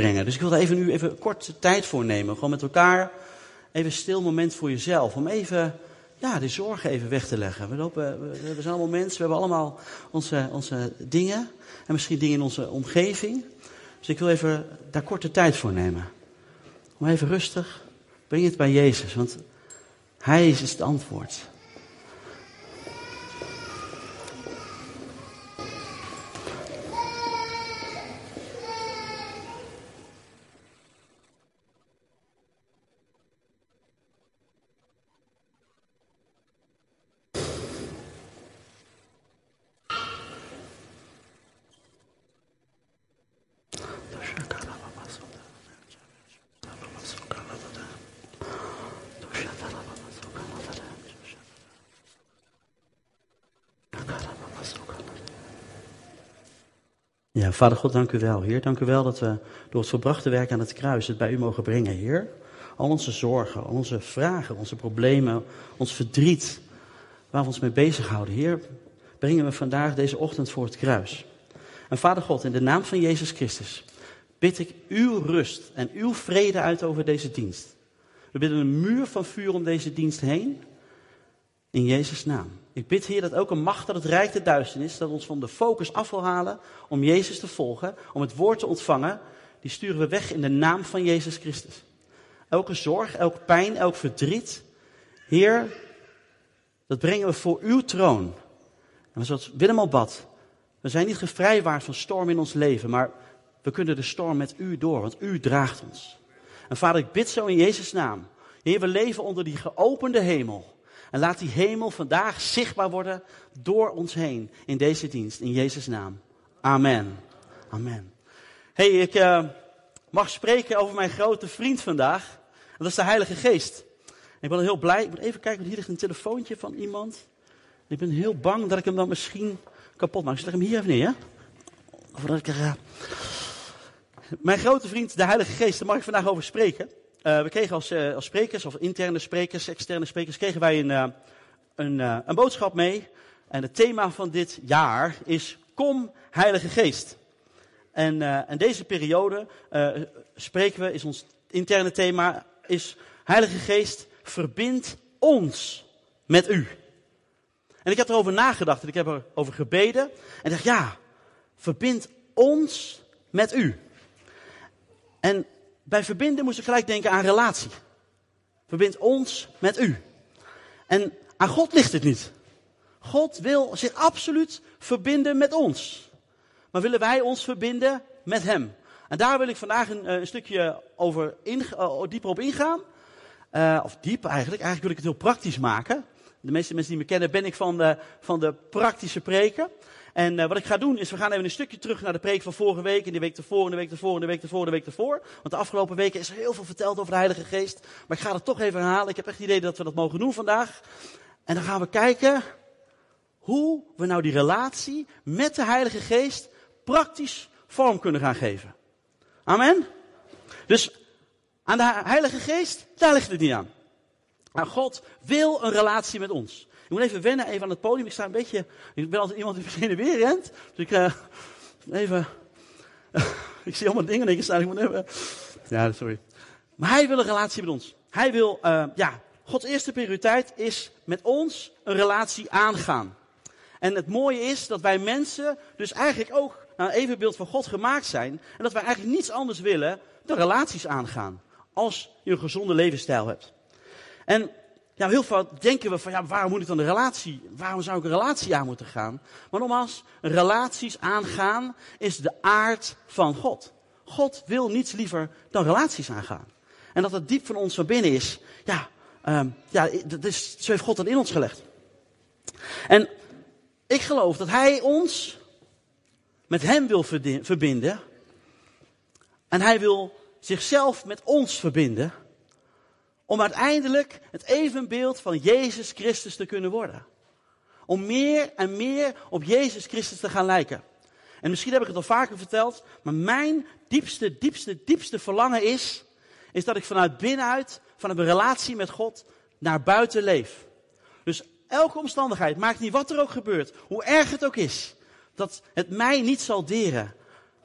brengen. Dus ik wil daar even nu even kort tijd voor nemen. Gewoon met elkaar even een stil moment voor jezelf. Om even ja, de zorgen even weg te leggen. We, lopen, we, we zijn allemaal mensen, we hebben allemaal onze, onze dingen. En misschien dingen in onze omgeving. Dus ik wil even daar korte tijd voor nemen. Om even rustig, breng het bij Jezus. Want Hij is het antwoord. Ja, Vader God, dank u wel, Heer. Dank u wel dat we door het verbrachte werk aan het kruis het bij u mogen brengen, Heer. Al onze zorgen, al onze vragen, onze problemen, ons verdriet, waar we ons mee bezighouden, Heer, brengen we vandaag deze ochtend voor het kruis. En Vader God, in de naam van Jezus Christus, bid ik uw rust en uw vrede uit over deze dienst. We bidden een muur van vuur om deze dienst heen. In Jezus' naam. Ik bid, Heer, dat ook een macht dat het rijk de duisternis, dat ons van de focus af wil halen om Jezus te volgen, om het woord te ontvangen, die sturen we weg in de naam van Jezus Christus. Elke zorg, elke pijn, elk verdriet, Heer, dat brengen we voor uw troon. En zoals Willem al bad, we zijn niet gevrijwaard van storm in ons leven, maar we kunnen de storm met u door, want u draagt ons. En vader, ik bid zo in Jezus' naam. Heer, we leven onder die geopende hemel. En laat die hemel vandaag zichtbaar worden door ons heen in deze dienst. In Jezus' naam. Amen. Amen. Hey, ik uh, mag spreken over mijn grote vriend vandaag. Dat is de Heilige Geest. ik ben heel blij. Ik moet even kijken, hier ligt een telefoontje van iemand. Ik ben heel bang dat ik hem dan misschien kapot maak. Leg hem hier even neer? Voordat ik er, uh... Mijn grote vriend, de Heilige Geest, daar mag ik vandaag over spreken. Uh, we kregen als, uh, als, sprekers, of interne sprekers, externe sprekers, kregen wij een, uh, een, een, boodschap mee. En het thema van dit jaar is Kom Heilige Geest. En, en deze periode spreken we, is ons interne thema, is Heilige Geest verbind ons met u. En ik heb erover nagedacht en ik heb erover gebeden. En dacht, ja, verbind ons met u. En bij verbinden moest ik gelijk denken aan relatie. Verbind ons met u. En aan God ligt het niet. God wil zich absoluut verbinden met ons. Maar willen wij ons verbinden met Hem? En daar wil ik vandaag een, een stukje over uh, dieper op ingaan. Uh, of diep eigenlijk. Eigenlijk wil ik het heel praktisch maken. De meeste mensen die me kennen, ben ik van de, van de praktische preken. En uh, wat ik ga doen is, we gaan even een stukje terug naar de preek van vorige week. En de week ervoor, en de week ervoor, en de week ervoor, en de week ervoor. Want de afgelopen weken is er heel veel verteld over de Heilige Geest. Maar ik ga het toch even herhalen. Ik heb echt het idee dat we dat mogen doen vandaag. En dan gaan we kijken hoe we nou die relatie met de Heilige Geest praktisch vorm kunnen gaan geven. Amen? Dus aan de Heilige Geest, daar ligt het niet aan. Maar God wil een relatie met ons. Ik moet even wennen, even aan het podium. Ik sta een beetje, ik ben altijd iemand die meteen weer rent. Dus ik, uh, even, ik zie allemaal dingen en ik sta, ik moet even, ja, sorry. Maar hij wil een relatie met ons. Hij wil, uh, ja, Gods eerste prioriteit is met ons een relatie aangaan. En het mooie is dat wij mensen dus eigenlijk ook naar een evenbeeld van God gemaakt zijn. En dat wij eigenlijk niets anders willen dan relaties aangaan. Als je een gezonde levensstijl hebt. En ja, heel vaak denken we van, ja, waarom moet ik dan een relatie, waarom zou ik een relatie aan moeten gaan? Maar nogmaals, relaties aangaan is de aard van God. God wil niets liever dan relaties aangaan. En dat het diep van ons van binnen is, ja, um, ja dat is, zo heeft God dat in ons gelegd. En ik geloof dat Hij ons met Hem wil verbinden. En Hij wil zichzelf met ons verbinden om uiteindelijk het evenbeeld van Jezus Christus te kunnen worden. Om meer en meer op Jezus Christus te gaan lijken. En misschien heb ik het al vaker verteld, maar mijn diepste, diepste, diepste verlangen is, is dat ik vanuit binnenuit, vanuit een relatie met God, naar buiten leef. Dus elke omstandigheid, maakt niet wat er ook gebeurt, hoe erg het ook is, dat het mij niet zal deren.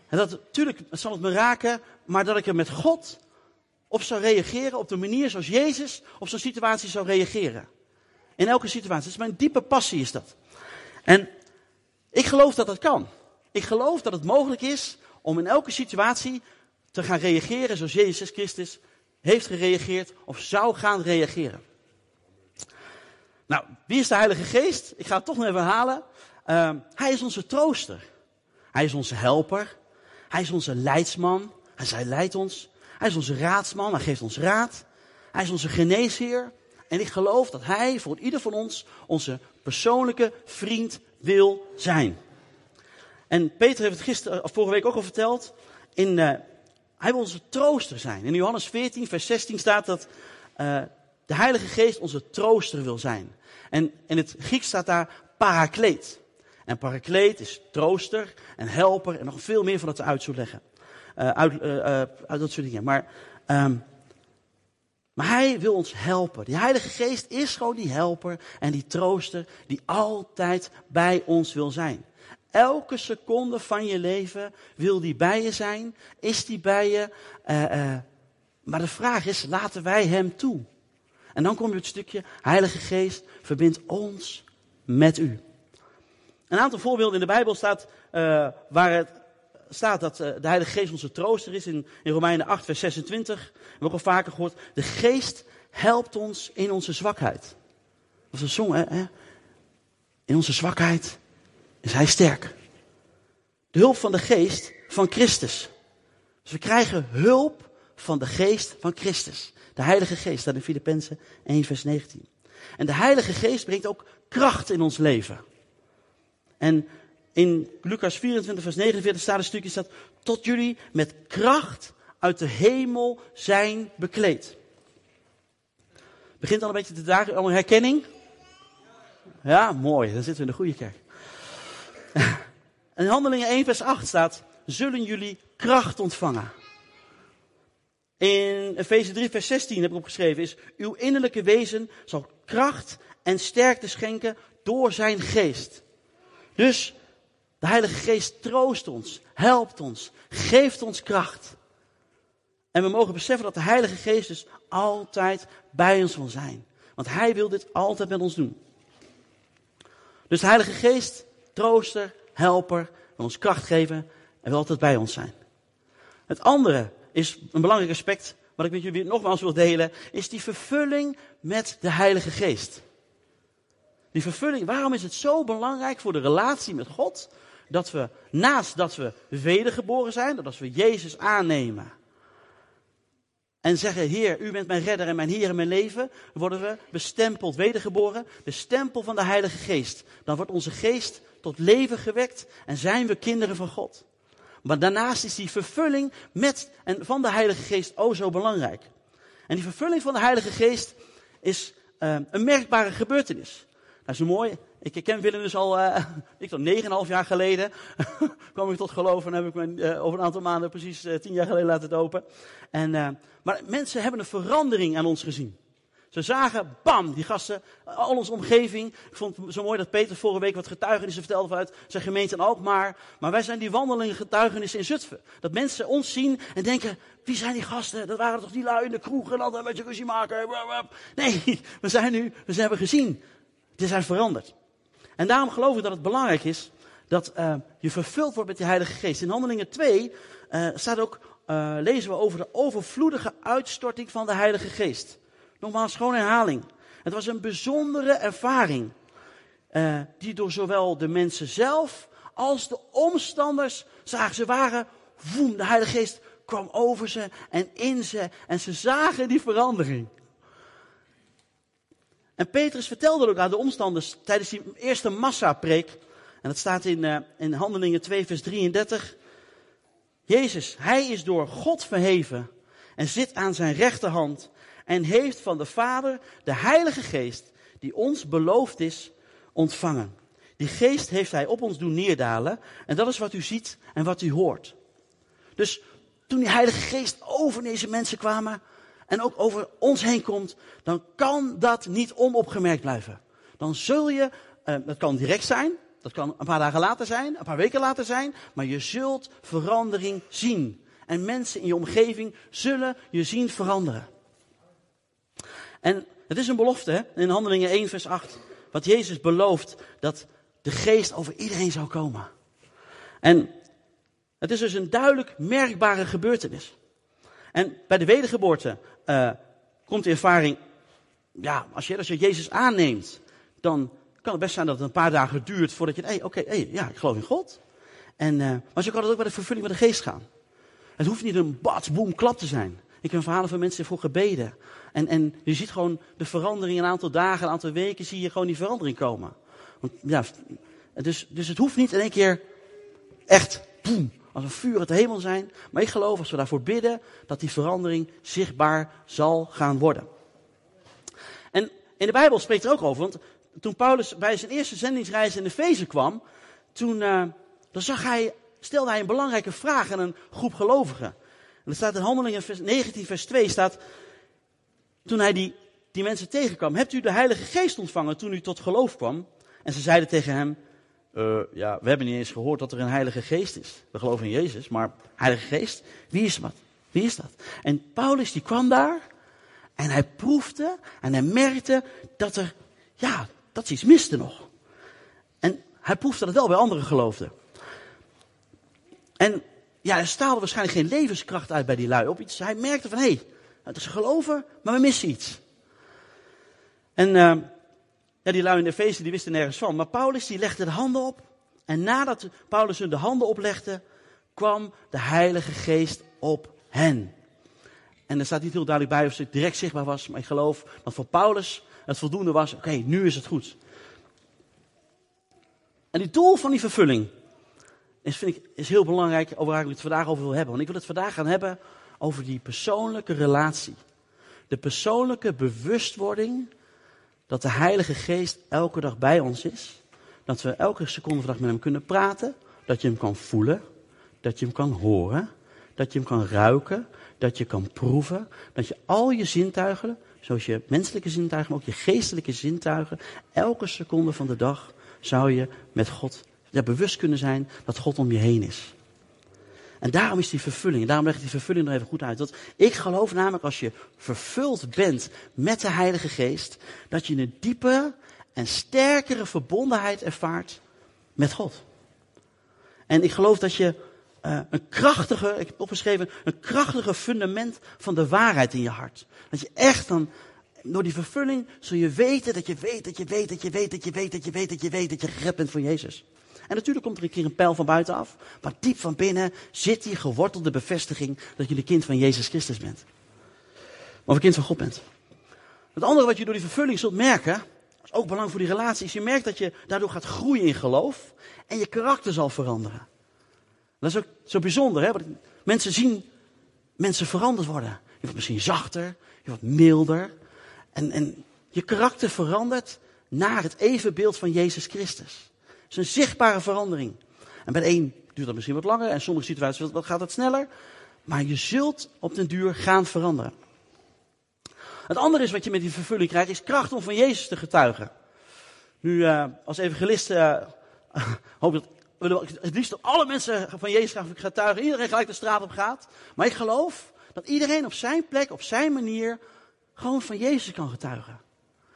En dat natuurlijk zal het me raken, maar dat ik er met God op zou reageren op de manier zoals Jezus op zo'n situatie zou reageren. In elke situatie. Dat is mijn diepe passie is dat. En ik geloof dat dat kan. Ik geloof dat het mogelijk is om in elke situatie te gaan reageren zoals Jezus Christus heeft gereageerd of zou gaan reageren. Nou, wie is de Heilige Geest? Ik ga het toch nog even herhalen. Uh, hij is onze trooster. Hij is onze helper. Hij is onze leidsman. Hij leidt ons. Hij is onze raadsman. Hij geeft ons raad. Hij is onze geneesheer. En ik geloof dat hij voor ieder van ons onze persoonlijke vriend wil zijn. En Peter heeft het gisteren, of vorige week ook al verteld. In, uh, hij wil onze trooster zijn. In Johannes 14, vers 16 staat dat uh, de Heilige Geest onze trooster wil zijn. En in het Grieks staat daar parakleet. En parakleet is trooster en helper en nog veel meer van dat te uit leggen. Uh, uit, uit dat soort dingen. Maar, um, maar hij wil ons helpen. Die Heilige Geest is gewoon die helper en die trooster die altijd bij ons wil zijn. Elke seconde van je leven wil die bij je zijn, is die bij je. Maar de vraag is, laten wij hem toe? En dan kom je het stukje, Heilige Geest verbindt ons met u. Een aantal voorbeelden in de Bijbel staat waar het staat dat uh, de Heilige Geest onze trooster is. In, in Romeinen 8, vers 26. We hebben ook al vaker gehoord. De Geest helpt ons in onze zwakheid. Dat is een song, hè? In onze zwakheid is Hij sterk. De hulp van de Geest van Christus. Dus we krijgen hulp van de Geest van Christus. De Heilige Geest, staat in Filippenzen 1, vers 19. En de Heilige Geest brengt ook kracht in ons leven. En in Lucas 24, vers 49 staat een stukje dat tot jullie met kracht uit de hemel zijn bekleed. Begint al een beetje te dagen, allemaal herkenning? Ja, mooi, dan zitten we in de goede kerk. In Handelingen 1, vers 8 staat, zullen jullie kracht ontvangen. In Efeze 3, vers 16 heb ik opgeschreven, is uw innerlijke wezen zal kracht en sterkte schenken door zijn geest. Dus de Heilige Geest troost ons, helpt ons, geeft ons kracht. En we mogen beseffen dat de Heilige Geest dus altijd bij ons wil zijn. Want Hij wil dit altijd met ons doen. Dus de Heilige Geest, trooster, helper, wil ons kracht geven en wil altijd bij ons zijn. Het andere is een belangrijk aspect, wat ik met jullie nogmaals wil delen, is die vervulling met de Heilige Geest. Die vervulling, waarom is het zo belangrijk voor de relatie met God, dat we naast dat we wedergeboren zijn, dat als we Jezus aannemen en zeggen, Heer, u bent mijn redder en mijn Heer in mijn leven, worden we bestempeld, wedergeboren, de stempel van de Heilige Geest. Dan wordt onze geest tot leven gewekt en zijn we kinderen van God. Maar daarnaast is die vervulling met en van de Heilige Geest o zo belangrijk. En die vervulling van de Heilige Geest is uh, een merkbare gebeurtenis. Dat is mooi. Ik ken Willem dus al, uh, ik tot 9,5 jaar geleden. kwam ik tot geloof en heb ik me uh, over een aantal maanden precies uh, 10 jaar geleden laten dopen. En, maar mensen hebben een verandering aan ons gezien. Ze zagen, bam, die gasten, al onze omgeving. Ik vond het zo mooi dat Peter vorige week wat getuigenissen vertelde vanuit zijn gemeente in Alkmaar. Maar wij zijn die wandelende getuigenissen in Zutphen. Dat mensen ons zien en denken, wie zijn die gasten? Dat waren toch die lui in de kroeg en altijd een beetje ruzie maken. Nee, we zijn nu, we hebben gezien. Ze zijn veranderd. En daarom geloof ik dat het belangrijk is dat uh, je vervuld wordt met die Heilige Geest. In Handelingen 2 uh, staat ook, uh, lezen we over de overvloedige uitstorting van de Heilige Geest. Nogmaals, gewoon herhaling. Het was een bijzondere ervaring. Die door zowel de mensen zelf als de omstanders zagen. Ze waren, woem, de Heilige Geest kwam over ze en in ze. En ze zagen die verandering. En Petrus vertelde ook aan de omstanders tijdens die eerste massapreek. En dat staat in, uh, in Handelingen 2, vers 33. Jezus, hij is door God verheven en zit aan zijn rechterhand en heeft van de Vader de Heilige Geest, die ons beloofd is, ontvangen. Die geest heeft hij op ons doen neerdalen en dat is wat u ziet en wat u hoort. Dus toen die Heilige Geest over deze mensen kwamen en ook over ons heen komt, dan kan dat niet onopgemerkt blijven. Dan zul je, uh, dat kan direct zijn, Dat kan een paar dagen later zijn, een paar weken later zijn, maar je zult verandering zien. En mensen in je omgeving zullen je zien veranderen. En het is een belofte, hè? in Handelingen 1, vers 8, wat Jezus belooft, dat de geest over iedereen zou komen. En het is dus een duidelijk merkbare gebeurtenis. En bij de wedergeboorte uh, komt de ervaring, ja, als je, als je Jezus aanneemt, dan kan het best zijn dat het een paar dagen duurt voordat je, hé, hey, oké, hey, ja, ik geloof in God. En, uh, maar zo kan het ook bij de vervulling van de geest gaan. Het hoeft niet een bats, boom, klap te zijn. Ik heb verhalen van mensen voor gebeden. En, en je ziet gewoon de verandering, een aantal dagen, een aantal weken, zie je gewoon die verandering komen. Want, ja, dus, dus het hoeft niet in één keer echt, boem, als een vuur uit de hemel zijn. Maar ik geloof, als we daarvoor bidden, dat die verandering zichtbaar zal gaan worden. En in de Bijbel spreekt er ook over, want toen Paulus bij zijn eerste zendingsreis in de Fezen kwam, toen uh, dan zag hij, stelde hij een belangrijke vraag aan een groep gelovigen. En dat staat in Handelingen 19 vers 2 staat, toen hij die, die mensen tegenkwam, hebt u de Heilige Geest ontvangen toen u tot geloof kwam? En ze zeiden tegen hem, uh, ja, we hebben niet eens gehoord dat er een Heilige Geest is. We geloven in Jezus, maar Heilige Geest, wie is wat? Wie is dat? En Paulus die kwam daar en hij proefde en hij merkte dat er, ja, dat ze iets miste nog. En hij proefde dat wel bij andere geloofden. En ja, er staalde waarschijnlijk geen levenskracht uit bij die lui op iets. Hij merkte van, hé, hey, het is geloven, maar we missen iets. En uh, ja, die lui in feesten, die wisten nergens van. Maar Paulus, die legde de handen op. En nadat Paulus hun de handen oplegde, kwam de Heilige Geest op hen. En er staat niet heel duidelijk bij of het direct zichtbaar was, maar ik geloof dat voor Paulus het voldoende was. Oké, nu is het goed. En het doel van die vervulling is, vind ik, is heel belangrijk over waar ik het vandaag over wil hebben. Want ik wil het vandaag gaan hebben over die persoonlijke relatie. De persoonlijke bewustwording dat de Heilige Geest elke dag bij ons is. Dat we elke seconde van de dag met hem kunnen praten. Dat je hem kan voelen. Dat je hem kan horen. Dat je hem kan ruiken. Dat je kan proeven. Dat je al je zintuigen, zoals je menselijke zintuigen, maar ook je geestelijke zintuigen, elke seconde van de dag zou je met God ja, bewust kunnen zijn dat God om je heen is. En daarom is die vervulling, en daarom leg ik die vervulling nog even goed uit. Dat ik geloof namelijk als je vervuld bent met de Heilige Geest, dat je een diepe en sterkere verbondenheid ervaart met God. En ik geloof dat je uh, een krachtige, ik heb opgeschreven, een krachtige fundament van de waarheid in je hart. Dat je echt dan, door die vervulling, zul je weten dat je weet, dat je weet, dat je weet, dat je weet, dat je weet, dat je weet, dat je gered bent voor Jezus. En natuurlijk komt er een keer een pijl van buitenaf. Maar diep van binnen zit die gewortelde bevestiging dat je de kind van Jezus Christus bent. Of een kind van God bent. Het andere wat je door die vervulling zult merken, is ook belangrijk voor die relatie, is je merkt dat je daardoor gaat groeien in geloof en je karakter zal veranderen. Dat is ook zo bijzonder, hè? Want mensen zien mensen veranderd worden. Je wordt misschien zachter, je wordt milder. En, en je karakter verandert naar het evenbeeld van Jezus Christus is een zichtbare verandering. En bij de een duurt dat misschien wat langer en sommige situaties gaat het sneller. Maar je zult op den duur gaan veranderen. Het andere is wat je met die vervulling krijgt, is kracht om van Jezus te getuigen. Nu, uh, als evangelist uh, hoop ik dat het liefst dat alle mensen van Jezus gaan getuigen. Iedereen gelijk de straat op gaat. Maar ik geloof dat iedereen op zijn plek, op zijn manier, gewoon van Jezus kan getuigen.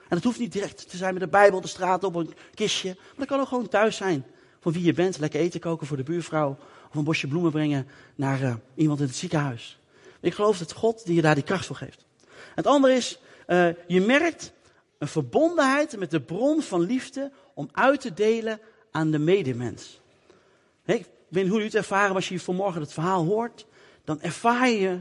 En dat hoeft niet direct te zijn met de Bijbel de straat op een kistje. Maar dat kan ook gewoon thuis zijn. Van wie je bent. Lekker eten koken voor de buurvrouw. Of een bosje bloemen brengen naar uh, iemand in het ziekenhuis. Ik geloof dat God die je daar die kracht voor geeft. Het andere is, uh, je merkt een verbondenheid met de bron van liefde om uit te delen aan de medemens. Ik weet niet hoe jullie het ervaren, als je vanmorgen het verhaal hoort, dan ervaar je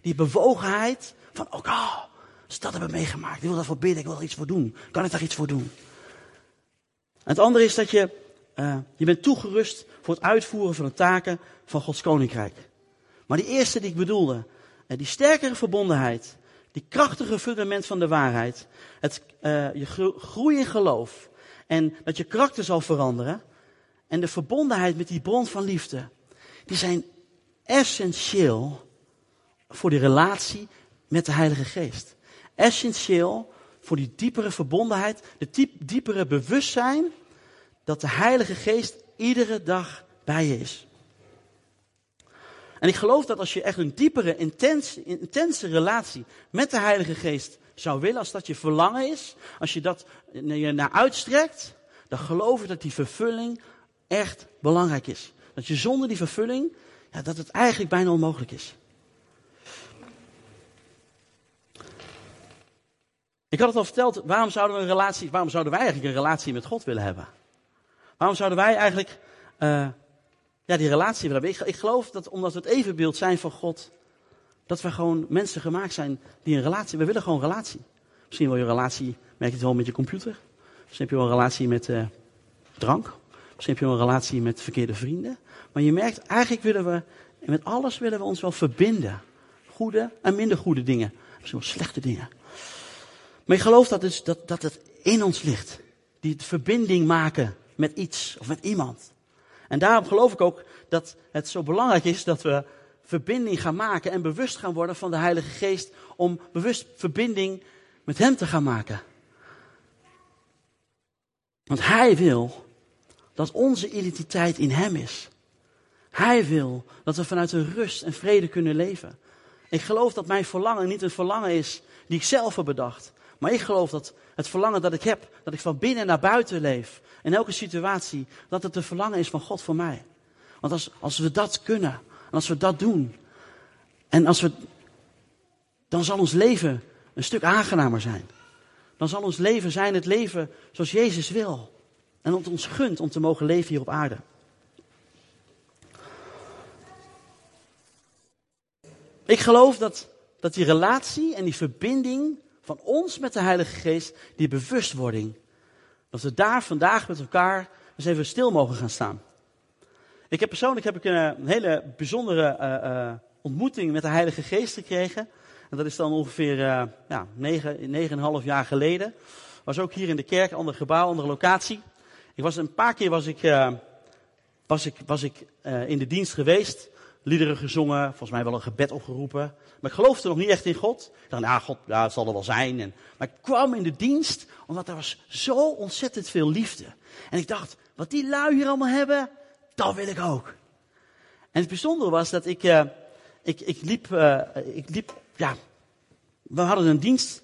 die bewogenheid van, oh, dus dat hebben we meegemaakt. Ik wil daarvoor bidden, ik wil er iets voor doen. Kan ik daar iets voor doen? het andere is dat je, uh, je bent toegerust voor het uitvoeren van de taken van Gods koninkrijk. Maar die eerste die ik bedoelde, uh, die sterkere verbondenheid, die krachtige fundament van de waarheid, het, uh, je groei in geloof en dat je karakter zal veranderen en de verbondenheid met die bron van liefde, die zijn essentieel voor die relatie met de Heilige Geest essentieel voor die diepere verbondenheid, de diep, diepere bewustzijn dat de Heilige Geest iedere dag bij je is. En ik geloof dat als je echt een diepere, intense, intense relatie met de Heilige Geest zou willen, als dat je verlangen is, als je dat je naar uitstrekt, dan geloof ik dat die vervulling echt belangrijk is. Dat je zonder die vervulling, ja, dat het eigenlijk bijna onmogelijk is. Ik had het al verteld, waarom zouden we een relatie, waarom zouden wij eigenlijk een relatie met God willen hebben? Waarom zouden wij eigenlijk uh, ja, die relatie willen hebben? Ik, geloof dat omdat we het evenbeeld zijn van God, dat we gewoon mensen gemaakt zijn die een relatie, we willen gewoon een relatie. Misschien wil je een relatie, merk je het wel met je computer. Misschien heb je wel een relatie met uh, drank. Misschien heb je wel een relatie met verkeerde vrienden. Maar je merkt, eigenlijk willen we, met alles willen we ons wel verbinden. Goede en minder goede dingen. Misschien wel slechte dingen. Maar ik geloof dat, dus, dat, dat het in ons ligt. Die verbinding maken met iets of met iemand. En daarom geloof ik ook dat het zo belangrijk is dat we verbinding gaan maken en bewust gaan worden van de Heilige Geest om bewust verbinding met Hem te gaan maken. Want Hij wil dat onze identiteit in Hem is. Hij wil dat we vanuit een rust en vrede kunnen leven. Ik geloof dat mijn verlangen niet een verlangen is die ik zelf heb bedacht. Maar ik geloof dat het verlangen dat ik heb, dat ik van binnen naar buiten leef, in elke situatie, dat het een verlangen is van God voor mij. Want als, als we dat kunnen, en als we dat doen, en als we, dan zal ons leven een stuk aangenamer zijn. Dan zal ons leven zijn het leven zoals Jezus wil. En het ons gunt om te mogen leven hier op aarde. Ik geloof dat, dat die relatie en die verbinding van ons met de Heilige Geest, die bewustwording, dat we daar vandaag met elkaar eens even stil mogen gaan staan. Ik heb persoonlijk heb ik een, hele bijzondere uh, uh, ontmoeting met de Heilige Geest gekregen. En dat is dan ongeveer uh, ja, negen, negen en half jaar geleden. Was ook hier in de kerk, ander gebouw, andere locatie. Ik was een paar keer was ik, was ik, was ik in de dienst geweest liederen gezongen, volgens mij wel een gebed opgeroepen. Maar ik geloofde nog niet echt in God. Ik dacht, nou, God, ja, zal er wel zijn. En, maar ik kwam in de dienst, omdat er was zo ontzettend veel liefde. En ik dacht, wat die lui hier allemaal hebben, dat wil ik ook. En het bijzondere was dat ik, uh, ik, ik liep, uh, ik liep, ja, we hadden een dienst.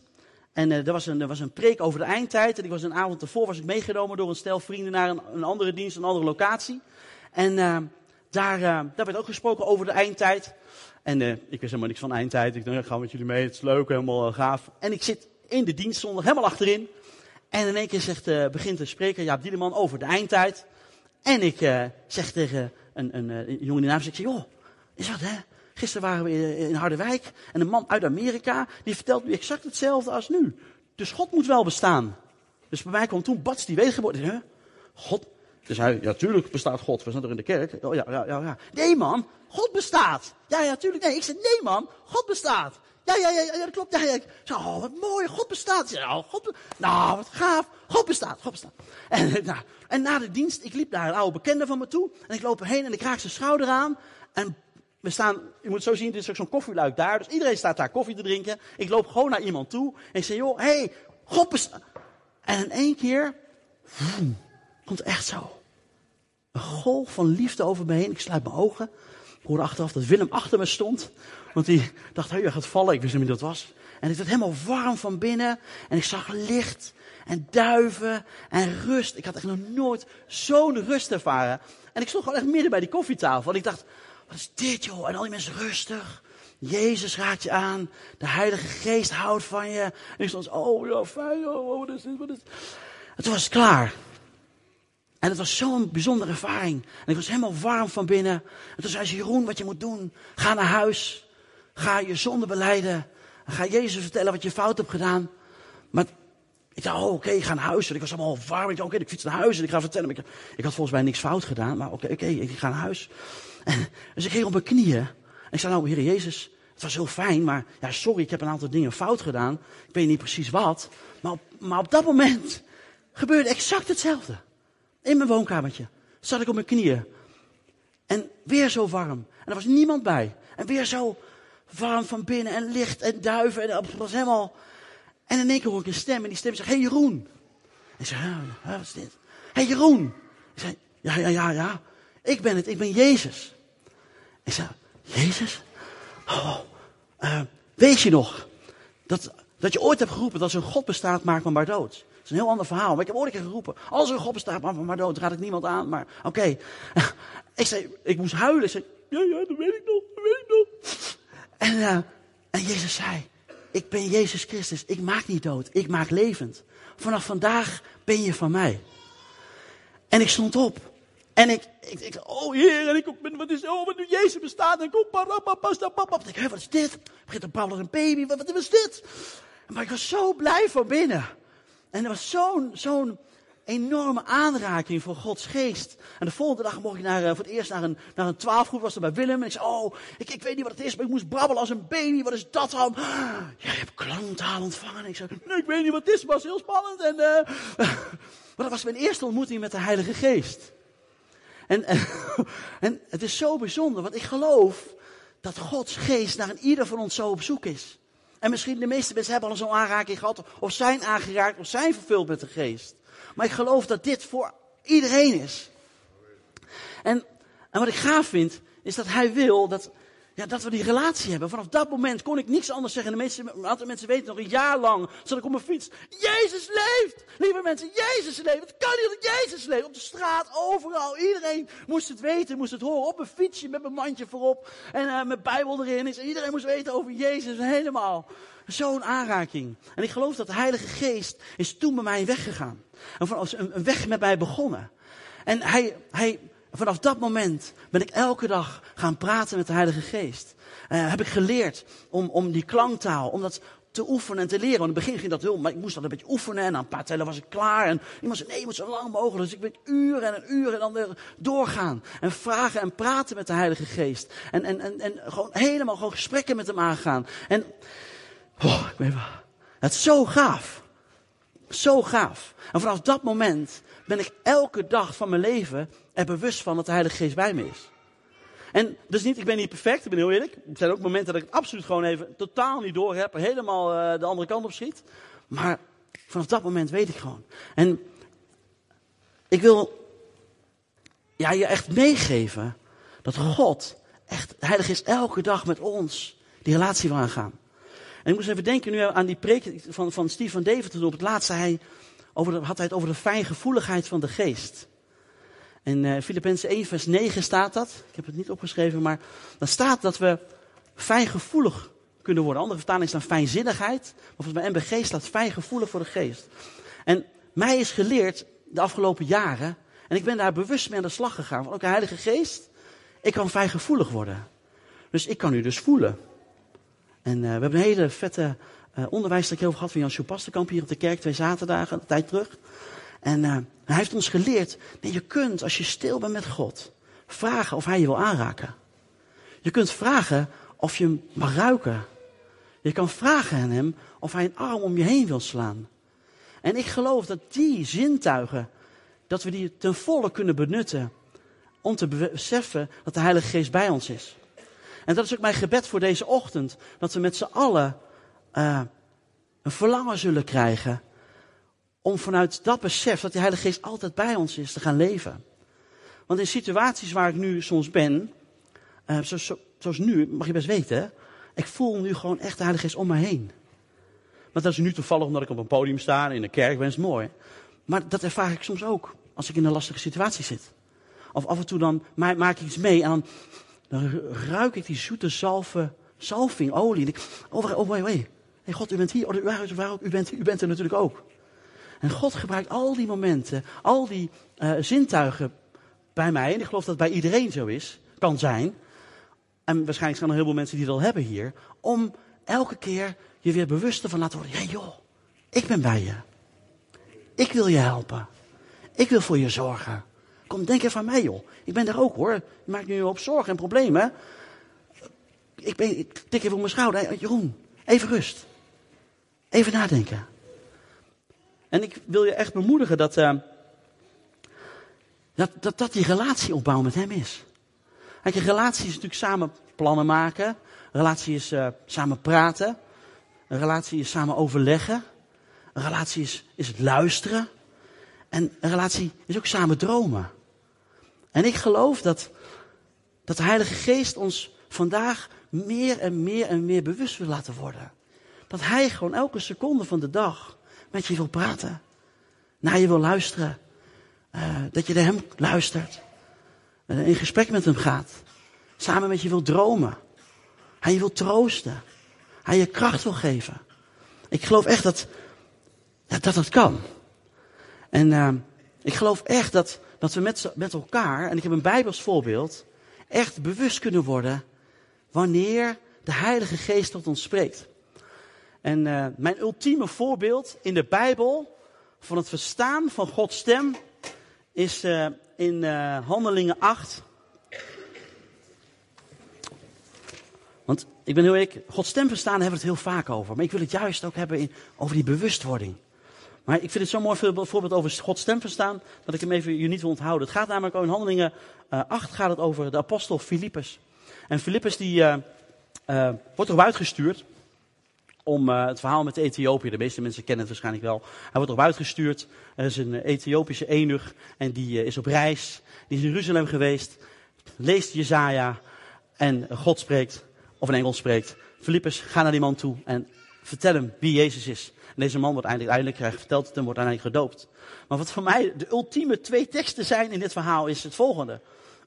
En uh, er, was een, er was een preek over de eindtijd. En ik was een avond ervoor was ik meegenomen door een stel vrienden naar een, een andere dienst, een andere locatie. En daar, uh, daar werd ook gesproken over de eindtijd. En uh, ik wist helemaal niks van eindtijd. Ik dacht, ik ga met jullie mee, het is leuk, helemaal uh, gaaf. En ik zit in de dienst zondag helemaal achterin. En in één keer begint de spreker, Jaap Dieleman, over de eindtijd. En ik zeg tegen een, een, een jongen die naam ik zeg, joh, is dat hè? Gisteren waren we in Harderwijk en een man uit Amerika, die vertelt nu exact hetzelfde als nu. Dus God moet wel bestaan. Dus bij mij kwam toen Bats die wedergeboorte. Huh? God, dus hij, ja, tuurlijk bestaat God. We zijn er in de kerk. Oh ja, ja, ja, ja. Nee man, God bestaat. Ja, ja, tuurlijk. Nee, ik zei, nee man, God bestaat. Ja, ja, ja, ja, dat klopt. Ja, ja. Ik oh, wat mooi, God bestaat. Ja, oh, God nou, wat gaaf. God bestaat, God bestaat. En, nou, en na de dienst, ik liep naar een oude bekende van me toe. En ik loop erheen en ik raak zijn schouder aan. En we staan, je moet zo zien, dit is ook zo'n koffieluik daar. Dus iedereen staat daar koffie te drinken. Ik loop gewoon naar iemand toe. En ik zeg, joh, hé, hey, God bestaat. En in één keer, Komt echt zo. Een golf van liefde over me heen. Ik sluit mijn ogen. Ik hoorde achteraf dat Willem achter me stond. Want die dacht, hé, je gaat vallen. Ik wist niet wie dat was. En ik werd helemaal warm van binnen. En ik zag licht en duiven en rust. Ik had echt nog nooit zo'n rust ervaren. En ik stond gewoon echt midden bij die koffietafel. En ik dacht, wat is dit joh? En al die mensen rustig. Jezus raakt je aan. De Heilige Geest houdt van je. En ik stond, oh ja, fijn. Oh, wat is dit? Wat is dit? En was klaar. En het was zo'n bijzondere ervaring. En ik was helemaal warm van binnen. En toen zei ze, Jeroen, wat je moet doen. Ga naar huis. Ga je zonde beleiden. Ga Jezus vertellen wat je fout hebt gedaan. Maar ik dacht, oh, oké, ik ga naar huis. En ik was allemaal warm. Ik dacht, oké, ik fiets naar huis en ik ga vertellen. Ik, had volgens mij niks fout gedaan. Maar oké, oké, ik ga naar huis. En, dus ik ging op mijn knieën. En ik zei, nou, Heer Jezus, het was heel fijn. Maar ja, sorry, ik heb een aantal dingen fout gedaan. Ik weet niet precies wat. Maar op, maar op dat moment gebeurde exact hetzelfde. In mijn woonkamertje. Zat ik op mijn knieën. En weer zo warm. En er was niemand bij. En weer zo warm van binnen en licht en duiven. En het was helemaal... En in één keer hoor ik een stem. En die stem zegt, hey Jeroen. En ik zeg, wat is dit? hey Jeroen. Ik zei, ja, ja, ja, ja. Ik ben het, ik ben Jezus. Ik zei, Jezus? Oh, uh, weet je nog dat, dat je ooit hebt geroepen dat als een God bestaat, maakt me maar dood. Dat is een heel ander verhaal. Maar ik heb ooit een keer geroepen, als er een God bestaat, maakt me maar dood. Raad ik niemand aan, maar oké. Ik zei, ik moest huilen. Ik zei, ja, ja, dat weet ik nog, dat weet ik nog. En, uh, en Jezus zei, ik ben Jezus Christus. Ik maak niet dood, ik maak levend. Vanaf vandaag ben je van mij. En ik stond op. En ik, ik, ik oh heer, en ik ben, wat is, oh, wat nu Jezus bestaat. En ik kom, papa, ik denk, wat is dit? Begint te babbelen een baby, wat, wat is dit? Maar ik was zo blij van binnen. En er was zo'n, zo'n enorme aanraking voor Gods geest. En de volgende dag mocht ik naar, eh, voor het eerst naar een, naar een twaalfgroep, was er bij Willem. En ik zei, oh, ik, ik weet niet wat het is, maar ik moest brabbelen als een baby. Wat is dat dan? Jij hebt klanktaal ontvangen. En ik zei, nee, ik weet niet wat het is, maar het was heel spannend. En, uh, maar dat was mijn eerste ontmoeting met de Heilige Geest. En, en, het is zo bijzonder, want ik geloof dat Gods geest naar ieder van ons zo op zoek is. En misschien de meeste mensen hebben al zo'n aanraking gehad, of zijn aangeraakt, of zijn vervuld met de geest. Maar ik geloof dat dit voor iedereen is. En, en wat ik gaaf vind, is dat hij wil dat, ja, dat we die relatie hebben. Vanaf dat moment kon ik niets anders zeggen. De meeste, een aantal mensen weten nog een jaar lang zat ik op mijn fiets. Jezus leeft! Lieve mensen, Jezus leeft! Het kan niet dat Jezus leeft! Op de straat, overal. Iedereen moest het weten, moest het horen. Op mijn fietsje met mijn mandje voorop. En uh, mijn Bijbel erin. Iedereen moest weten over Jezus. Helemaal. Zo'n aanraking. En ik geloof dat de Heilige Geest is toen bij mij weggegaan. En vanaf een weg met mij begonnen. En hij, hij, vanaf dat moment ben ik elke dag gaan praten met de Heilige Geest. Uh, heb ik geleerd om, om die klanktaal, om dat te oefenen en te leren. Want in het begin ging dat heel, maar ik moest dat een beetje oefenen. En na een paar tellen was ik klaar. En iemand zei, nee, je moet zo lang mogelijk. Dus ik ben uren en uren en dan weer doorgaan. En vragen en praten met de Heilige Geest. En, en, en, en gewoon helemaal gewoon gesprekken met hem aangaan. En, oh, ik ben, het is zo gaaf. Zo gaaf. En vanaf dat moment ben ik elke dag van mijn leven er bewust van dat de Heilige Geest bij me is. En dus niet, ik ben niet perfect, ik ben heel eerlijk. Er zijn ook momenten dat ik het absoluut gewoon even totaal niet door heb, helemaal uh, de andere kant op schiet. Maar vanaf dat moment weet ik gewoon. En ik wil ja, je echt meegeven dat God, echt, de Heilige Geest elke dag met ons die relatie wil aangaan. En ik moest even denken nu aan die preek van, van Steve van toen op het laatste hij over had hij het over de fijngevoeligheid van de geest. In uh, Filippenzen 1 vers 9 staat dat. Ik heb het niet opgeschreven, maar dan staat dat we fijngevoelig kunnen worden. Andere vertaling is dan fijnzinnigheid. Maar volgens mij MBG staat fijngevoelig voor de geest. En mij is geleerd de afgelopen jaren, en ik ben daar bewust mee aan de slag gegaan, van oké, Heilige Geest, ik kan fijngevoelig worden. Dus ik kan u dus voelen. En uh, we hebben een hele vette uh, onderwijs over gehad van Jan Sjoepastenkamp hier op de kerk, twee zaterdagen, een tijd terug. En uh, hij heeft ons geleerd, je kunt als je stil bent met God, vragen of hij je wil aanraken. Je kunt vragen of je hem mag ruiken. Je kan vragen aan hem of hij een arm om je heen wil slaan. En ik geloof dat die zintuigen, dat we die ten volle kunnen benutten om te beseffen dat de Heilige Geest bij ons is. En dat is ook mijn gebed voor deze ochtend. Dat we met z'n allen uh, een verlangen zullen krijgen. Om vanuit dat besef dat de Heilige Geest altijd bij ons is te gaan leven. Want in situaties waar ik nu soms ben, zoals, zoals nu, mag je best weten, ik voel nu gewoon echt de Heilige Geest om me heen. Maar dat is nu toevallig omdat ik op een podium sta en in een kerk ben, is mooi. Maar dat ervaar ik soms ook als ik in een lastige situatie zit. Of af en toe dan maak ik iets mee en dan dan ruik ik die zoete zalving, olie. Oh, oh, wait, wait. Hey, God, u bent hier. Oh, u, bent, u bent er natuurlijk ook. En God gebruikt al die momenten, al die uh, zintuigen bij mij. En ik geloof dat bij iedereen zo is, kan zijn. En waarschijnlijk zijn er heel veel mensen die dat al hebben hier. Om elke keer je weer bewuster van laten worden. Ja joh, ik ben bij je. Ik wil je helpen. Ik wil voor je zorgen. Kom, denk even aan mij, joh. Ik ben er ook, hoor. Je maakt nu op zorgen en problemen. Ik, ben, ik tik even op mijn schouder. Jeroen, even rust. Even nadenken. En ik wil je echt bemoedigen dat, uh, dat, dat, dat die relatie opbouwen met hem is. Kijk, relatie is natuurlijk samen plannen maken. Een relatie is uh, samen praten. Een relatie is samen overleggen. Een relatie is, is luisteren. En een relatie is ook samen dromen. En ik geloof dat, dat de Heilige Geest ons vandaag meer en meer en meer bewust wil laten worden. Dat Hij gewoon elke seconde van de dag met je wil praten. Naar je wil luisteren. Uh, dat je naar Hem luistert. In gesprek met Hem gaat. Samen met je wil dromen. Hij je wil troosten. Hij je kracht wil geven. Ik geloof echt dat dat, dat kan. En uh, ik geloof echt dat, dat we met, met elkaar, en ik heb een Bijbels voorbeeld, echt bewust kunnen worden wanneer de Heilige Geest tot ons spreekt. En uh, mijn ultieme voorbeeld in de Bijbel van het verstaan van Gods stem is uh, in uh, Handelingen 8. Want ik ben heel ik, Gods stem verstaan hebben we het heel vaak over. Maar ik wil het juist ook hebben in, over die bewustwording. Maar ik vind het zo'n mooi voorbeeld over Gods stem verstaan, dat ik hem even je niet wil onthouden. Het gaat namelijk in Handelingen uh, 8 gaat het over de apostel Filippus. En Filippus die uh, uh, wordt erop uitgestuurd om het verhaal met Ethiopië. De meeste mensen kennen het waarschijnlijk wel. Hij wordt erop uitgestuurd. Er is een Ethiopische enig en die is op reis. Die is in Jeruzalem geweest. Leest Jezaja en God spreekt, of een engel spreekt. Filippus, ga naar die man toe en vertel hem wie Jezus is. En deze man wordt eindelijk, eindelijk verteld en wordt eindelijk gedoopt. Maar wat voor mij de ultieme twee teksten zijn in dit verhaal is het volgende.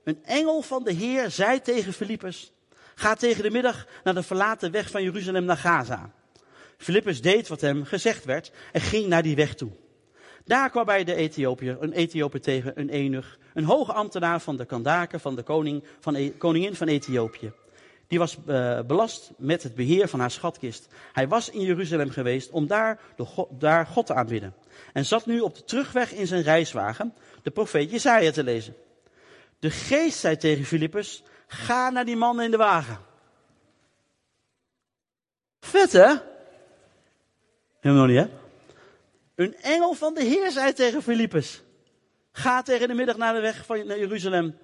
Een engel van de Heer zei tegen Filippus, ga tegen de middag naar de verlaten weg van Jeruzalem naar Gaza. Filippus deed wat hem gezegd werd en ging naar die weg toe. Daar kwam bij de Ethiopiër, een Ethiopiër tegen een enig, een hoge ambtenaar van de Kandake, van de koning, van e, koningin van Ethiopië. Die was uh, belast met het beheer van haar schatkist. Hij was in Jeruzalem geweest om daar, de God, daar God te aanbidden. En zat nu op de terugweg in zijn reiswagen de profeet Jesaja te lezen. De geest zei tegen Filippus, ga naar die man in de wagen. Vet hè? Helemaal niet hè? Een engel van de Heer zei tegen Filippus, ga tegen de middag naar de weg van naar Jeruzalem,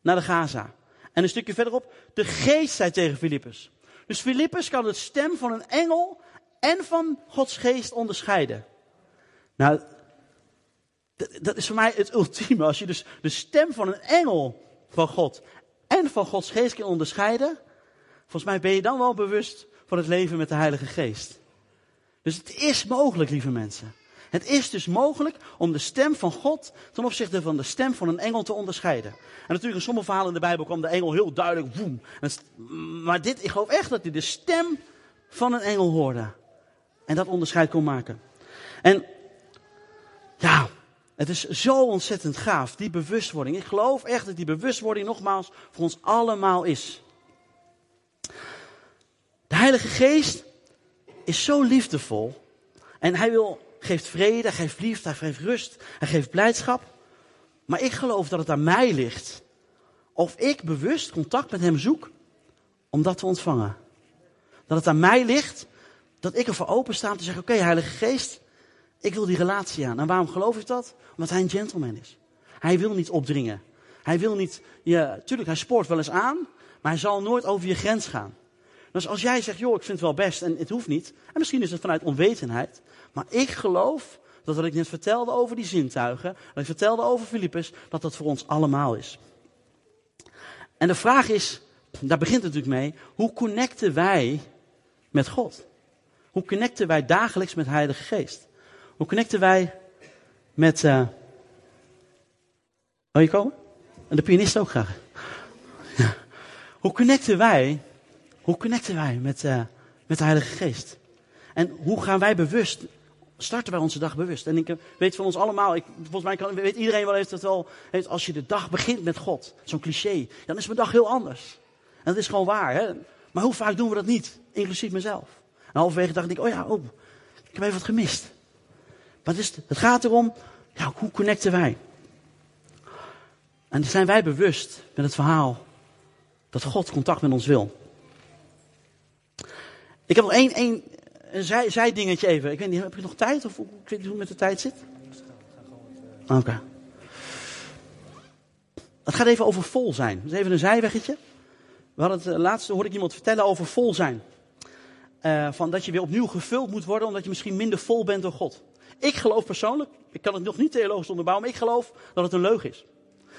naar de Gaza. En een stukje verderop, de geest zei tegen Filippus. Dus Filippus kan het stem van een engel en van Gods geest onderscheiden. Nou, dat is voor mij het ultieme. Als je dus de stem van een engel van God en van Gods geest kan onderscheiden. Volgens mij ben je dan wel bewust van het leven met de Heilige Geest. Dus het is mogelijk, lieve mensen. Het is dus mogelijk om de stem van God ten opzichte van de stem van een engel te onderscheiden. En natuurlijk in sommige verhalen in de Bijbel kwam de engel heel duidelijk, woem. Maar dit, ik geloof echt dat hij de stem van een engel hoorde. En dat onderscheid kon maken. En ja, het is zo ontzettend gaaf, die bewustwording. Ik geloof echt dat die bewustwording nogmaals voor ons allemaal is. De Heilige Geest is zo liefdevol. En hij wil geeft vrede, hij geeft liefde, hij geeft rust, hij geeft blijdschap. Maar ik geloof dat het aan mij ligt of ik bewust contact met hem zoek om dat te ontvangen. Dat het aan mij ligt dat ik ervoor open sta om te zeggen, oké Heilige Geest, ik wil die relatie aan. En waarom geloof ik dat? Omdat hij een gentleman is. Hij wil niet opdringen. Hij wil niet, ja, tuurlijk, hij spoort wel eens aan, maar hij zal nooit over je grens gaan. Dus als jij zegt, joh, ik vind het wel best en het hoeft niet, en misschien is het vanuit onwetendheid, maar ik geloof dat wat ik net vertelde over die zintuigen, wat ik vertelde over Filippus, dat dat voor ons allemaal is. En de vraag is, daar begint het natuurlijk mee, hoe connecten wij met God? Hoe connecten wij dagelijks met Heilige Geest? Hoe connecten wij met... Uh... Je komen? En de pianist ook graag. Hoe connecten wij, hoe connecten wij met, uh, met de Heilige Geest? En hoe gaan wij bewust starten wij onze dag bewust. En ik weet van ons allemaal, ik, volgens mij kan, weet iedereen wel heeft het wel, als je de dag begint met God, zo'n cliché, dan is mijn dag heel anders. En dat is gewoon waar. Hè? Maar hoe vaak doen we dat niet, inclusief mezelf? En halverwege dacht ik, oh ja, oh, ik heb even wat gemist. Maar het, is, het gaat erom, hoe connecten wij? En zijn wij bewust met het verhaal dat God contact met ons wil? Ik heb nog één, één, een zij, zijdingetje even. Ik weet niet, heb je nog tijd? Of ik weet niet hoe het met de tijd zit? Oké. Het gaat even over vol zijn. Dat is even een zijweggetje. We hadden het uh, laatste hoorde ik iemand vertellen over vol zijn. Uh, van dat je weer opnieuw gevuld moet worden omdat je misschien minder vol bent door God. Ik geloof persoonlijk, ik kan het nog niet theologisch onderbouwen, maar ik geloof dat het een leugen is.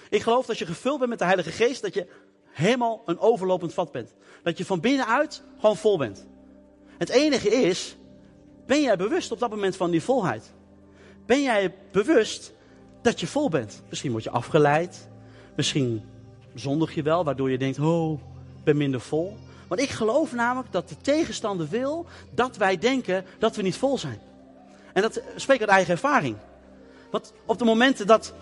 Ik geloof dat als je gevuld bent met de Heilige Geest, dat je helemaal een overlopend vat bent. Dat je van binnenuit gewoon vol bent. Het enige is, ben jij bewust op dat moment van die volheid? Ben jij bewust dat je vol bent? Misschien word je afgeleid. Misschien zondig je wel, waardoor je denkt, oh, ik ben minder vol. Want ik geloof namelijk dat de tegenstander wil dat wij denken dat we niet vol zijn. En dat spreekt uit eigen ervaring. Want op de momenten dat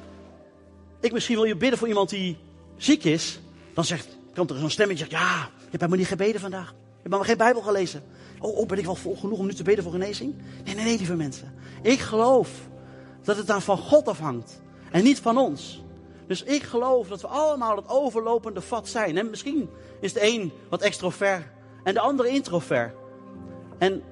ik misschien wil je bidden voor iemand die ziek is, dan zegt, komt er zo'n stemmetje ja, je hebt helemaal niet gebeden vandaag. Je hebt helemaal geen Bijbel gelezen. Oh, oh, ben ik wel vol genoeg om nu te bidden voor genezing? Nee, nee, nee, lieve mensen. Ik geloof dat het dan van God afhangt en niet van ons. Dus ik geloof dat we allemaal het overlopende vat zijn. En misschien is de een wat extrovert en de andere introvert. En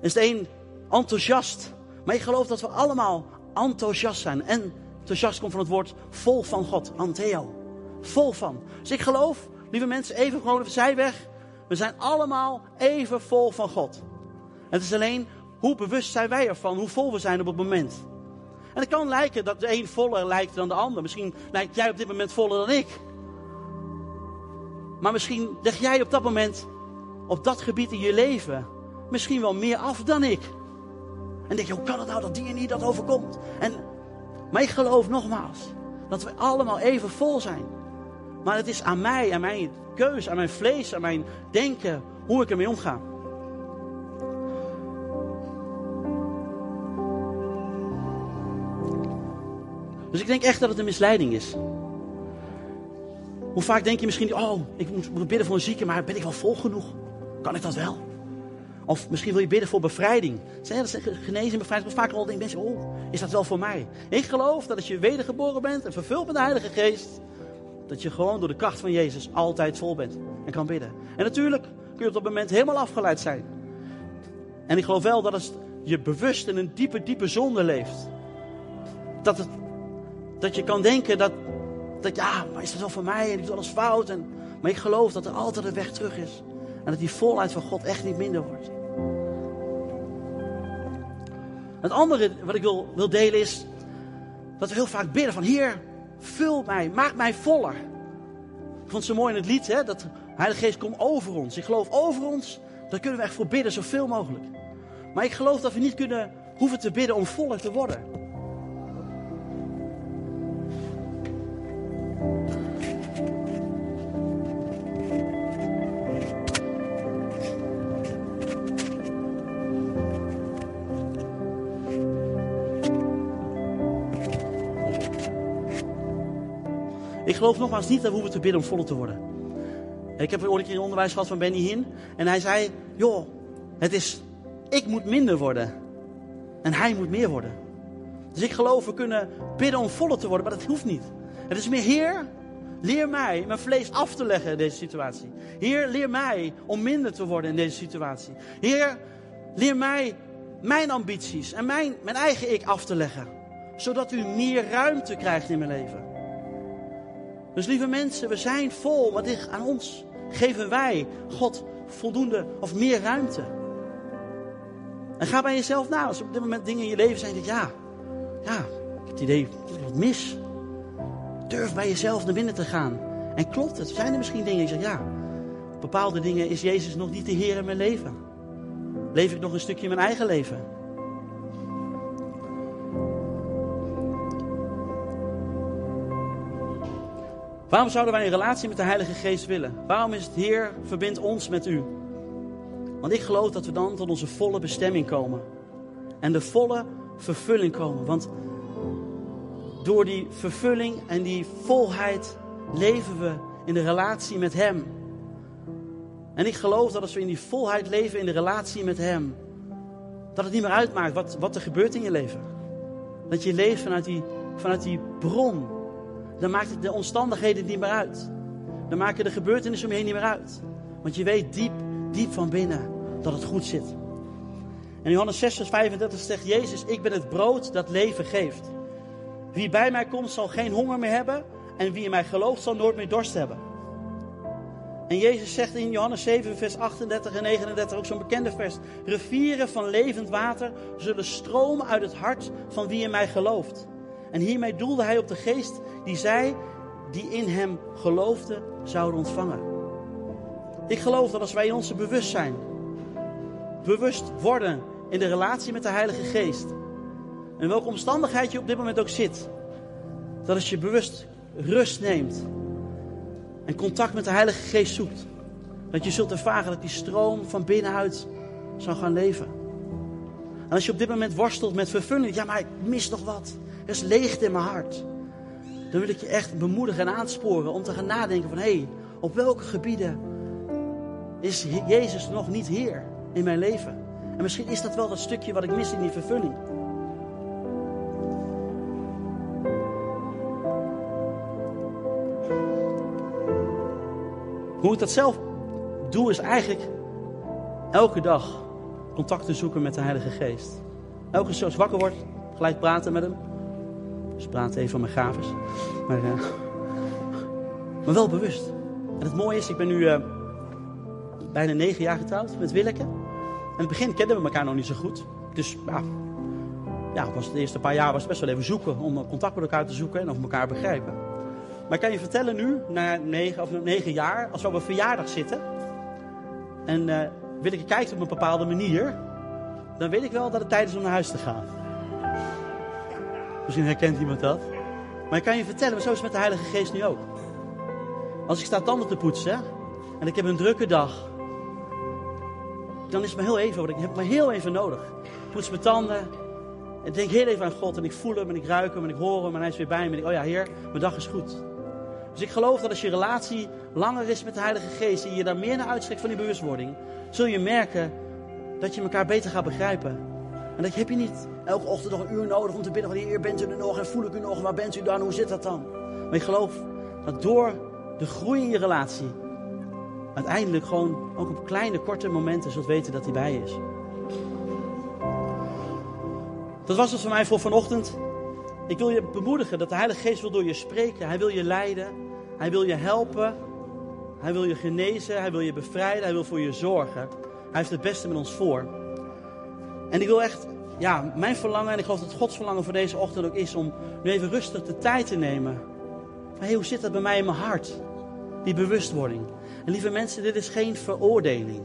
is de een enthousiast. Maar ik geloof dat we allemaal enthousiast zijn. En enthousiast komt van het woord vol van God, anteo. Vol van. Dus ik geloof, lieve mensen, even gewoon even zijweg. We zijn allemaal even vol van God. Het is alleen hoe bewust zijn wij ervan, hoe vol we zijn op het moment. En het kan lijken dat de een voller lijkt dan de ander. Misschien lijkt jij op dit moment voller dan ik. Maar misschien leg jij op dat moment, op dat gebied in je leven, misschien wel meer af dan ik. En denk je, hoe kan het nou dat die en die dat overkomt? En, maar ik geloof nogmaals, dat we allemaal even vol zijn. Maar het is aan mij, aan mijn keus, aan mijn vlees, aan mijn denken, hoe ik ermee omga. Dus ik denk echt dat het een misleiding is. Hoe vaak denk je misschien, oh, ik moet bidden voor een zieke, maar ben ik wel vol genoeg? Kan ik dat wel? Of misschien wil je bidden voor bevrijding. Zeg, dat genezing, bevrijding. Vaak al denken mensen, oh, is dat wel voor mij? Ik geloof dat als je wedergeboren bent en vervuld met de Heilige Geest, dat je gewoon door de kracht van Jezus altijd vol bent en kan bidden. En natuurlijk kun je op dat moment helemaal afgeleid zijn. En ik geloof wel dat als je bewust in een diepe, diepe zonde leeft, dat, het, dat je kan denken dat, dat, ja, maar is dat wel voor mij en ik doe alles fout. En, maar ik geloof dat er altijd een weg terug is. En dat die volheid van God echt niet minder wordt. Het andere wat ik wil, wil delen is dat we heel vaak bidden van Heer, vul mij, maak mij voller. Ik vond het zo mooi in het lied, hè, dat Heilige Geest komt over ons. Ik geloof over ons, daar kunnen we echt voor bidden, zoveel mogelijk. Maar ik geloof dat we niet kunnen, hoeven te bidden om voller te worden. Geloof nogmaals niet dat we hoeven te bidden om voller te worden. Ik heb ooit een keer onderwijs gehad van Benny Hinn. En hij zei, joh, het is, ik moet minder worden. En hij moet meer worden. Dus ik geloof, we kunnen bidden om voller te worden, maar dat hoeft niet. Het is meer, Heer, leer mij mijn vlees af te leggen in deze situatie. Heer, leer mij om minder te worden in deze situatie. Heer, leer mij mijn ambities en mijn, mijn eigen ik af te leggen. Zodat u meer ruimte krijgt in mijn leven. Dus lieve mensen, we zijn vol, maar dit, aan ons geven wij God voldoende of meer ruimte. En ga bij jezelf na. Als op dit moment dingen in je leven zijn, denk ja, ja, ik heb het idee dat ik wat mis. Durf bij jezelf naar binnen te gaan. En klopt het? Zijn er misschien dingen die zegt, ja, bepaalde dingen is Jezus nog niet de Heer in mijn leven. Leef ik nog een stukje in mijn eigen leven? Waarom zouden wij een relatie met de Heilige Geest willen? Waarom is het Heer, verbind ons met u? Want ik geloof dat we dan tot onze volle bestemming komen. En de volle vervulling komen. Want door die vervulling en die volheid leven we in de relatie met Hem. En ik geloof dat als we in die volheid leven in de relatie met Hem, dat het niet meer uitmaakt wat, wat er gebeurt in je leven. Dat je leeft vanuit die, vanuit die bron dan maakt de omstandigheden niet meer uit. Dan maken de gebeurtenissen omheen niet meer uit. Want je weet diep, diep van binnen dat het goed zit. En Johannes 6, vers 35 zegt Jezus, ik ben het brood dat leven geeft. Wie bij mij komt zal geen honger meer hebben en wie in mij gelooft zal nooit meer dorst hebben. En Jezus zegt in Johannes 7, vers 38 en 39, ook zo'n bekende vers. Rivieren van levend water zullen stromen uit het hart van wie in mij gelooft. En hiermee doelde hij op de geest die zij die in hem geloofden zouden ontvangen. Ik geloof dat als wij in onze bewustzijn bewust worden in de relatie met de Heilige Geest, in welke omstandigheid je op dit moment ook zit, dat als je bewust rust neemt en contact met de Heilige Geest zoekt, dat je zult ervaren dat die stroom van binnenuit zal gaan leven. En als je op dit moment worstelt met vervulling, ja maar ik mis nog wat, er is leegte in mijn hart. Dan wil ik je echt bemoedigen en aansporen om te gaan nadenken van hé, hey, op welke gebieden is Jezus nog niet Heer in mijn leven? En misschien is dat wel dat stukje wat ik mis in die vervulling. Hoe ik dat zelf doe is eigenlijk elke dag contact te zoeken met de Heilige Geest. Elke keer als ik wakker word, gelijk praten met hem. Dus praten even van mijn gaves. Maar, uh, maar wel bewust. En het mooie is, ik ben nu uh, bijna negen jaar getrouwd met Willeke. In het begin kenden we elkaar nog niet zo goed. Dus ja, ja was de eerste paar jaar was best wel even zoeken om contact met elkaar te zoeken en of elkaar begrijpen. Maar ik kan je vertellen nu, na negen, of negen jaar, als we op een verjaardag zitten. En uh, Willeke kijkt op een bepaalde manier. Dan weet ik wel dat het tijd is om naar huis te gaan. Misschien herkent iemand dat. Maar ik kan je vertellen, maar zo is het met de Heilige Geest nu ook. Als ik sta tanden te poetsen en ik heb een drukke dag, dan is het maar heel even, want ik heb maar heel even nodig. Ik poets mijn tanden en denk heel even aan God en ik voel hem en ik ruik hem en ik hoor hem en hij is weer bij me. En ik, oh ja, Heer, mijn dag is goed. Dus ik geloof dat als je relatie langer is met de Heilige Geest en je daar meer naar uitstrekt van die bewustwording, zul je merken dat je elkaar beter gaat begrijpen. En dat heb je niet elke ochtend nog een uur nodig om te bidden van Heer, bent u er nog en voel ik u nog, waar bent u dan, hoe zit dat dan? Maar ik geloof dat door de groei in je relatie uiteindelijk gewoon ook op kleine, korte momenten zult weten dat hij bij is. Dat was het voor mij voor vanochtend. Ik wil je bemoedigen dat de Heilige Geest wil door je spreken. Hij wil je leiden. Hij wil je helpen. Hij wil je genezen. Hij wil je bevrijden. Hij wil voor je zorgen. Hij heeft het beste met ons voor. En ik wil echt, ja, mijn verlangen, en ik geloof dat Gods verlangen voor deze ochtend ook is om nu even rustig de tijd te nemen. Van, hey, hoe zit dat bij mij in mijn hart? Die bewustwording. En lieve mensen, dit is geen veroordeling.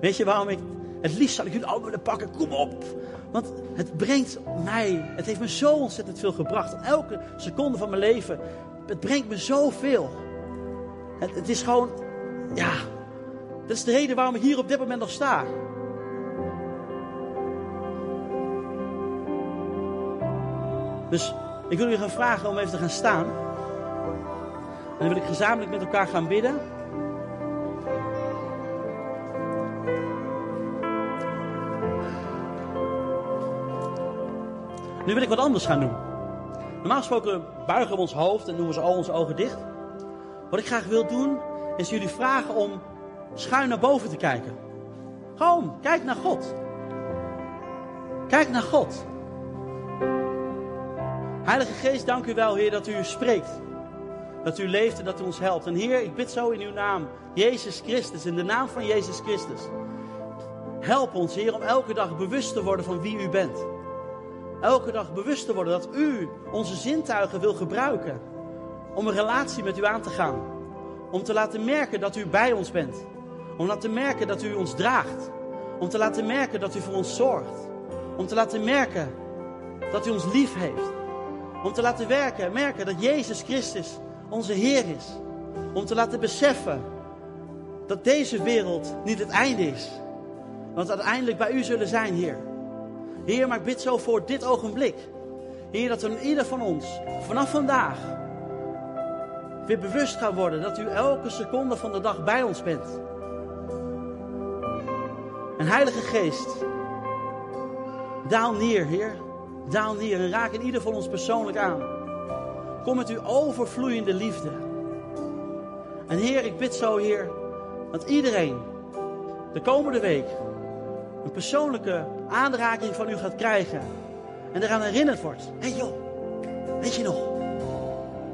Weet je waarom ik het liefst zou ik jullie allemaal willen pakken? Kom op! Want het brengt mij, het heeft me zo ontzettend veel gebracht. Elke seconde van mijn leven, het brengt me zoveel. Het, het is gewoon, ja, dat is de reden waarom ik hier op dit moment nog sta. Dus ik wil jullie gaan vragen om even te gaan staan. En dan wil ik gezamenlijk met elkaar gaan bidden. Nu wil ik wat anders gaan doen. Normaal gesproken buigen we ons hoofd en doen we al onze ogen dicht. Wat ik graag wil doen, is jullie vragen om schuin naar boven te kijken. Gewoon, kijk naar God. Kijk naar God. Heilige Geest, dank u wel, Heer, dat u spreekt. Dat u leeft en dat u ons helpt. En Heer, ik bid zo in uw naam, Jezus Christus, in de naam van Jezus Christus. Help ons, Heer, om elke dag bewust te worden van wie u bent. Elke dag bewust te worden dat u onze zintuigen wil gebruiken. Om een relatie met u aan te gaan. Om te laten merken dat u bij ons bent. Om te laten merken dat u ons draagt. Om te laten merken dat u voor ons zorgt. Om te laten merken dat u ons lief heeft. Om te laten werken, merken dat Jezus Christus onze Heer is. Om te laten beseffen dat deze wereld niet het einde is. Want uiteindelijk bij u zullen zijn, Heer. Heer, maar ik bid zo voor dit ogenblik. Heer, dat we ieder van ons vanaf vandaag weer bewust gaan worden dat u elke seconde van de dag bij ons bent. En Heilige Geest, daal neer, Heer. Daal neer en raak in ieder van ons persoonlijk aan. Kom met uw overvloeiende liefde. En Heer, ik bid zo, Heer, dat iedereen de komende week een persoonlijke aanraking van u gaat krijgen. En eraan herinnerd wordt. Hé hey joh, weet je nog?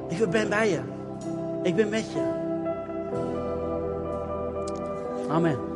Ik ben bij je. Ik ben met je. Amen.